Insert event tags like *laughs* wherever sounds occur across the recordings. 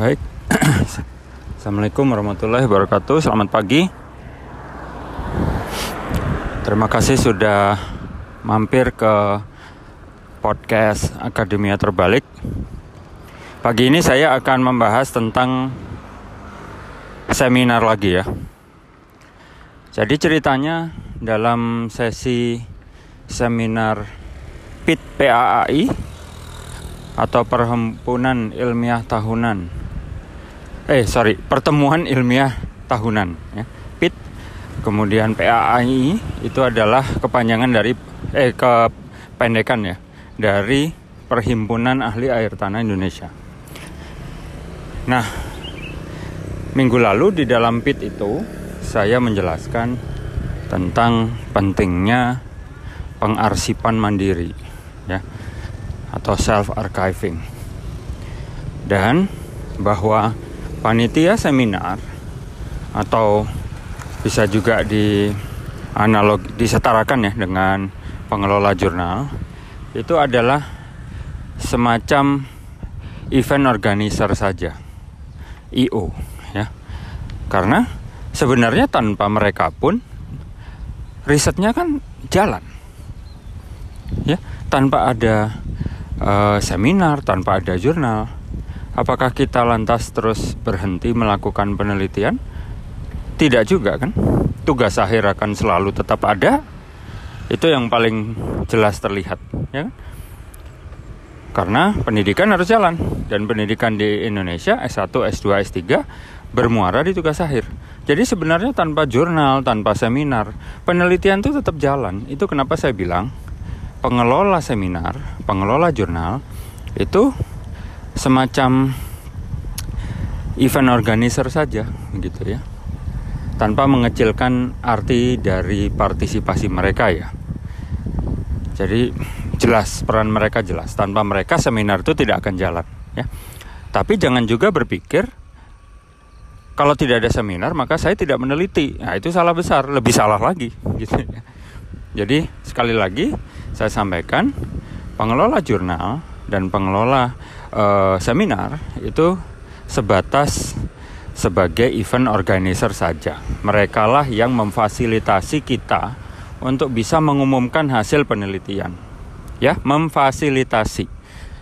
Baik. *clears throat* Assalamualaikum warahmatullahi wabarakatuh. Selamat pagi. Terima kasih sudah mampir ke podcast Akademia Terbalik. Pagi ini saya akan membahas tentang seminar lagi ya. Jadi ceritanya dalam sesi seminar PIT PAAI atau Perhimpunan Ilmiah Tahunan eh sorry pertemuan ilmiah tahunan ya PIT kemudian PAAI itu adalah kepanjangan dari eh kependekan ya dari Perhimpunan Ahli Air Tanah Indonesia. Nah, minggu lalu di dalam PIT itu saya menjelaskan tentang pentingnya pengarsipan mandiri ya atau self archiving dan bahwa panitia seminar atau bisa juga di analog disetarakan ya dengan pengelola jurnal itu adalah semacam event organizer saja IO ya. Karena sebenarnya tanpa mereka pun risetnya kan jalan ya. Tanpa ada uh, seminar tanpa ada jurnal Apakah kita lantas terus berhenti melakukan penelitian? Tidak juga kan? Tugas akhir akan selalu tetap ada. Itu yang paling jelas terlihat, ya kan? Karena pendidikan harus jalan dan pendidikan di Indonesia S1, S2, S3 bermuara di tugas akhir. Jadi sebenarnya tanpa jurnal, tanpa seminar, penelitian itu tetap jalan. Itu kenapa saya bilang pengelola seminar, pengelola jurnal itu semacam event organizer saja gitu ya. Tanpa mengecilkan arti dari partisipasi mereka ya. Jadi jelas peran mereka jelas. Tanpa mereka seminar itu tidak akan jalan ya. Tapi jangan juga berpikir kalau tidak ada seminar maka saya tidak meneliti. Nah itu salah besar. Lebih salah lagi gitu ya. Jadi sekali lagi saya sampaikan pengelola jurnal dan pengelola uh, seminar itu sebatas sebagai event organizer saja. Mereka lah yang memfasilitasi kita untuk bisa mengumumkan hasil penelitian. Ya, memfasilitasi.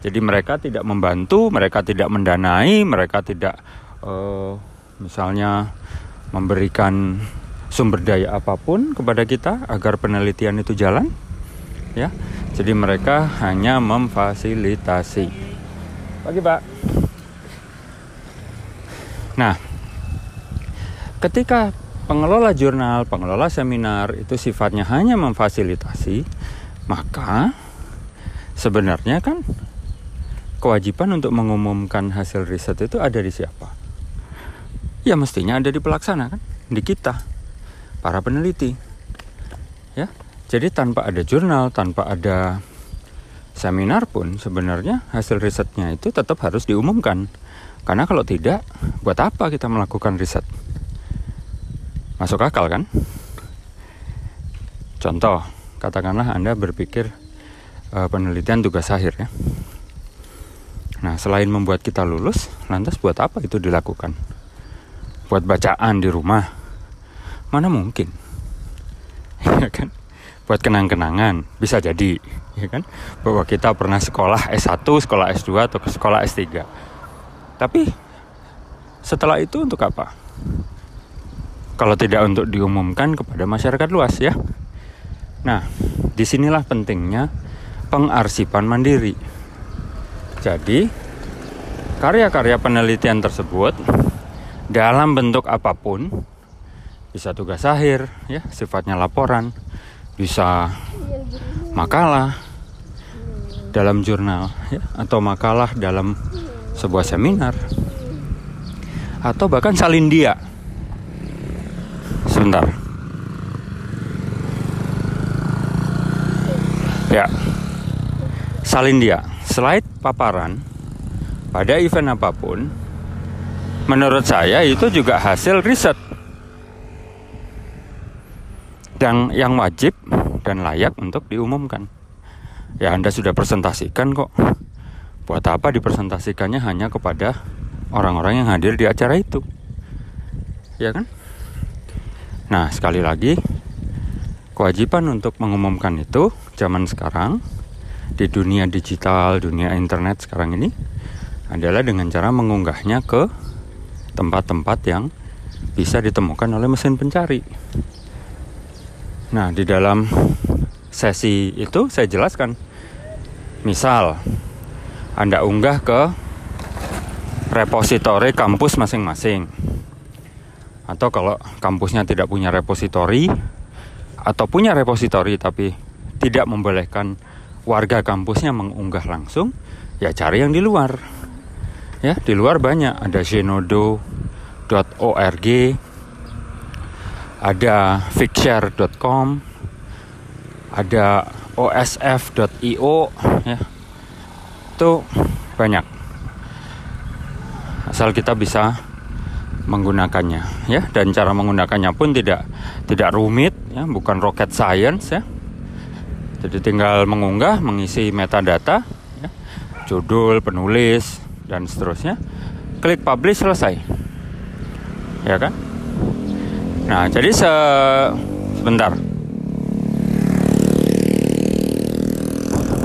Jadi mereka tidak membantu, mereka tidak mendanai, mereka tidak uh, misalnya memberikan sumber daya apa pun kepada kita agar penelitian itu jalan. Ya. Jadi mereka hanya memfasilitasi. Pagi Pak. Nah, ketika pengelola jurnal, pengelola seminar itu sifatnya hanya memfasilitasi, maka sebenarnya kan kewajiban untuk mengumumkan hasil riset itu ada di siapa? Ya mestinya ada di pelaksana kan, di kita, para peneliti. Ya, jadi tanpa ada jurnal, tanpa ada seminar pun sebenarnya hasil risetnya itu tetap harus diumumkan. Karena kalau tidak, buat apa kita melakukan riset? Masuk akal kan? Contoh, katakanlah Anda berpikir uh, penelitian tugas akhir ya. Nah, selain membuat kita lulus, lantas buat apa itu dilakukan? Buat bacaan di rumah? Mana mungkin? *laughs* ya kan? Buat kenang-kenangan, bisa jadi ya kan? Bahwa kita pernah sekolah S1 sekolah S2 atau sekolah S3 tapi setelah itu untuk apa? Kalau tidak untuk diumumkan kepada masyarakat luas ya. Nah di sinilah pentingnya pengarsipan mandiri. Jadi karya-karya penelitian tersebut dalam bentuk apa pun bisa tugas akhir ya sifatnya laporan bisa makalah dalam jurnal ya, atau makalah dalam sebuah seminar atau bahkan salin dia. Sebentar. Ya. Salin dia. Slide paparan pada event apa pun menurut saya itu juga hasil riset dan yang wajib dan layak untuk diumumkan ya Anda sudah presentasikan kok. Buat apa dipresentasikannya hanya kepada orang-orang yang hadir di acara itu. Ya kan? Nah, sekali lagi kewajiban untuk mengumumkan itu zaman sekarang di dunia digital, dunia internet sekarang ini adalah dengan cara mengunggahnya ke tempat-tempat yang bisa ditemukan oleh mesin pencari. Nah, di dalam sesi itu saya jelaskan. Misal, Anda unggah ke repositori kampus masing-masing. Atau kalau kampusnya tidak punya repositori atau punya repositori tapi tidak membolehkan warga kampusnya mengunggah langsung, ya cari yang di luar. Ya, di luar banyak ada zenodo.org, ada fixshare.com, ada osf.io ya. Itu banyak. Asal kita bisa menggunakannya ya. Dan cara menggunakannya pun tidak tidak rumit ya. Bukan rocket science ya. Jadi tinggal mengunggah mengisi metadata ya, judul penulis dan seterusnya. Klik publish selesai. Ya kan nah jadi se sebentar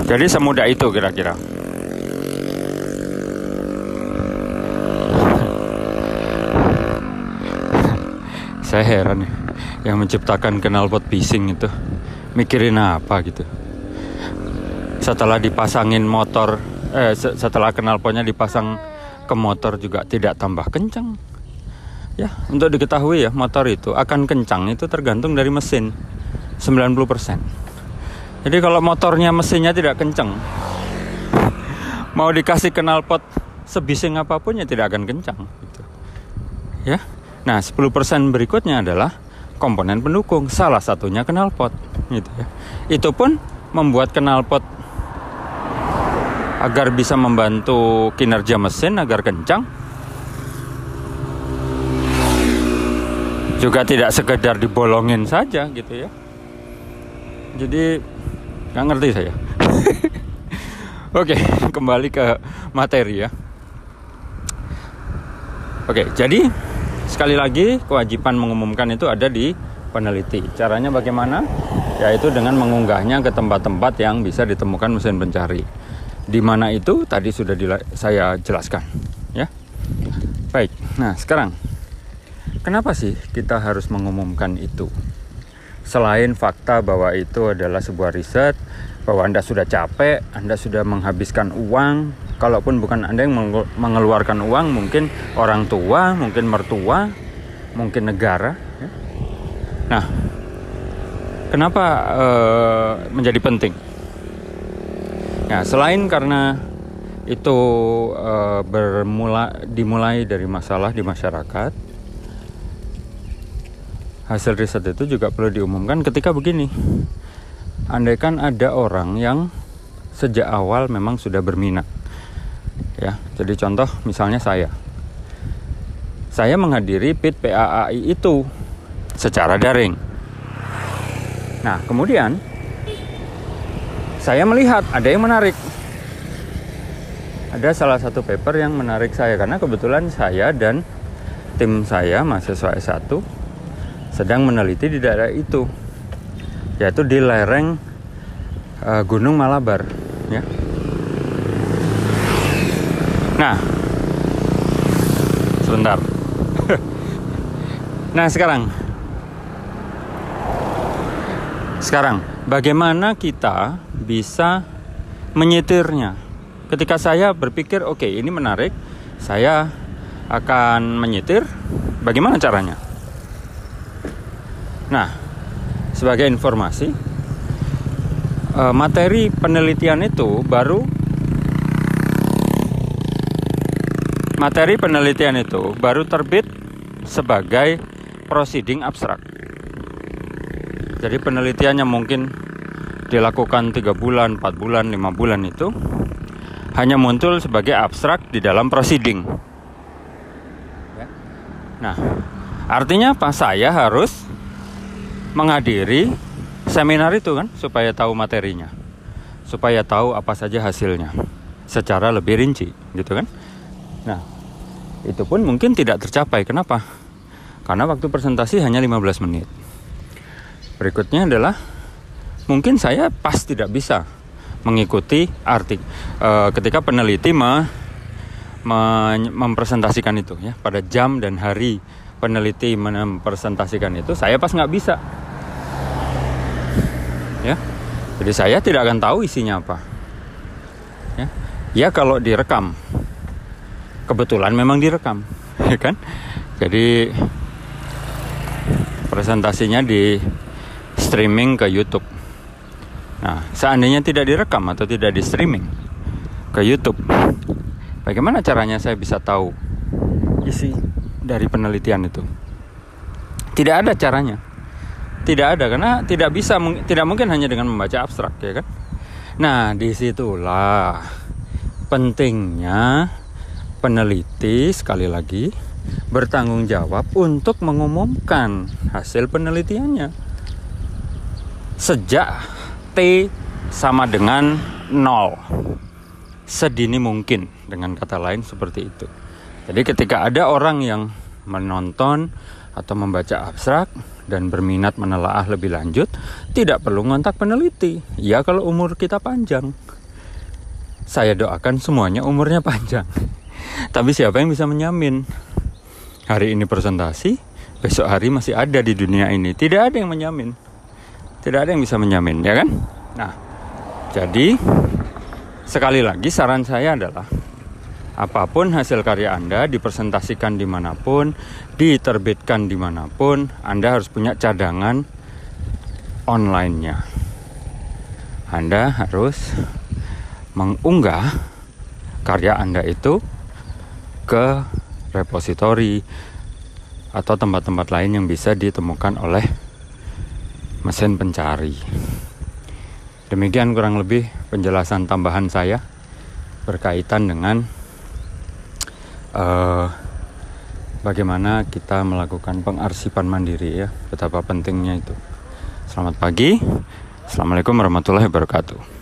jadi semudah itu kira-kira. *laughs* Saya heran ya yang menciptakan knalpot bising itu mikirin apa gitu? Setelah dipasangin motor eh setelah knalpotnya dipasang ke motor juga tidak tambah kencang ya untuk diketahui ya motor itu akan kencang itu tergantung dari mesin 90% jadi kalau motornya mesinnya tidak kencang mau dikasih knalpot sebising apa pun ya tidak akan kencang gitu. ya Nah, 10% berikutnya adalah komponen pendukung, salah satunya knalpot gitu ya. Itu pun membuat knalpot agar bisa membantu kinerja mesin agar kencang. Juga tidak sekedar dibolongin saja gitu ya. Jadi nggak ngerti saya. *laughs* Oke, kembali ke materi ya. Oke, jadi Sekali lagi, kewajiban mengumumkan itu ada di peneliti. Caranya bagaimana? Yaitu dengan mengunggahnya ke tempat-tempat yang bisa ditemukan mesin pencari. Di mana itu tadi sudah saya jelaskan, ya. Baik. Nah, sekarang kenapa sih kita harus mengumumkan itu? Selain fakta bahwa itu adalah sebuah riset, bahwa Anda sudah capek, Anda sudah menghabiskan uang, kalaupun bukan Anda yang mengeluarkan uang, mungkin orang tua, mungkin mertua, mungkin negara. Ya. Nah, kenapa uh, menjadi penting? Ya, selain karena itu uh, bermula dimulai dari masalah di masyarakat, hasil riset itu juga perlu diumumkan ketika begini. Andaikan ada orang yang sejak awal memang sudah berminat ya. Jadi contoh misalnya saya. Saya menghadiri PIT PAAI itu secara daring. Nah kemudian saya melihat ada yang menarik. Ada salah satu paper yang menarik saya karena kebetulan saya dan tim saya mahasiswa S1 sedang meneliti di daerah itu yaitu di lereng uh, Gunung Malabar ya Nah, sebentar. *laughs* nah, sekarang. Sekarang, bagaimana kita bisa menyetirnya? Ketika saya berpikir, oke, okay, ini menarik, saya akan menyetir. Bagaimana caranya? Nah, sebagai informasi, eh, materi penelitian itu baru Materi penelitian itu baru terbit sebagai proceeding abstrak. Jadi penelitiannya mungkin dilakukan tiga bulan, 4 bulan, 5 bulan itu hanya muncul sebagai abstrak di dalam proceeding. Ya. Nah, artinya apa? Saya harus menghadiri seminar itu kan supaya tahu materinya, supaya tahu apa saja hasilnya secara lebih rinci, gitu kan? Nah, itu pun mungkin tidak tercapai. Kenapa? Karena waktu presentasi hanya 15 menit. Berikutnya adalah mungkin saya pas tidak bisa mengikuti artik e, ketika peneliti me, me, mempresentasikan itu ya pada jam dan hari peneliti mempresentasikan itu saya pas nggak bisa ya. Jadi saya tidak akan tahu isinya apa. Ya. Ya kalau direkam. Kebetulan memang direkam *laughs* ya kan? Jadi presentasinya di streaming ke YouTube. Nah seandainya tidak direkam atau tidak di streaming ke YouTube bagaimana caranya saya bisa tahu isi dari penelitian itu? Tidak ada caranya tidak ada karena tidak bisa tidak mungkin hanya dengan membaca abstrak ya kan? Nah di situlah pentingnya peneliti sekali lagi bertanggung jawab untuk mengumumkan hasil penelitiannya. Sejak T sama dengan nol. Sedini mungkin dengan kata lain seperti itu. Jadi ketika ada orang yang menonton atau membaca abstrak dan berminat menelaah lebih lanjut, tidak perlu ngontak peneliti. Ya kalau umur kita panjang. Saya doakan semuanya umurnya panjang. Tapi siapa yang bisa menyamin? Hari ini presentasi, besok hari masih ada di dunia ini. Tidak ada yang menyamin. Tidak ada yang bisa menyamin, ya kan? Nah, jadi sekali lagi saran saya adalah apa pun hasil karya Anda dipresentasikan di mana pun, diterbitkan di mana pun, Anda harus punya cadangan online-nya. Anda harus mengunggah karya Anda itu ke repositori atau tempat-tempat lain yang bisa ditemukan oleh mesin pencari. Demikian kurang lebih penjelasan tambahan saya berkaitan dengan uh, bagaimana kita melakukan pengarsipan mandiri ya? Betapa pentingnya itu. Selamat pagi. Assalamualaikum warahmatullahi wabarakatuh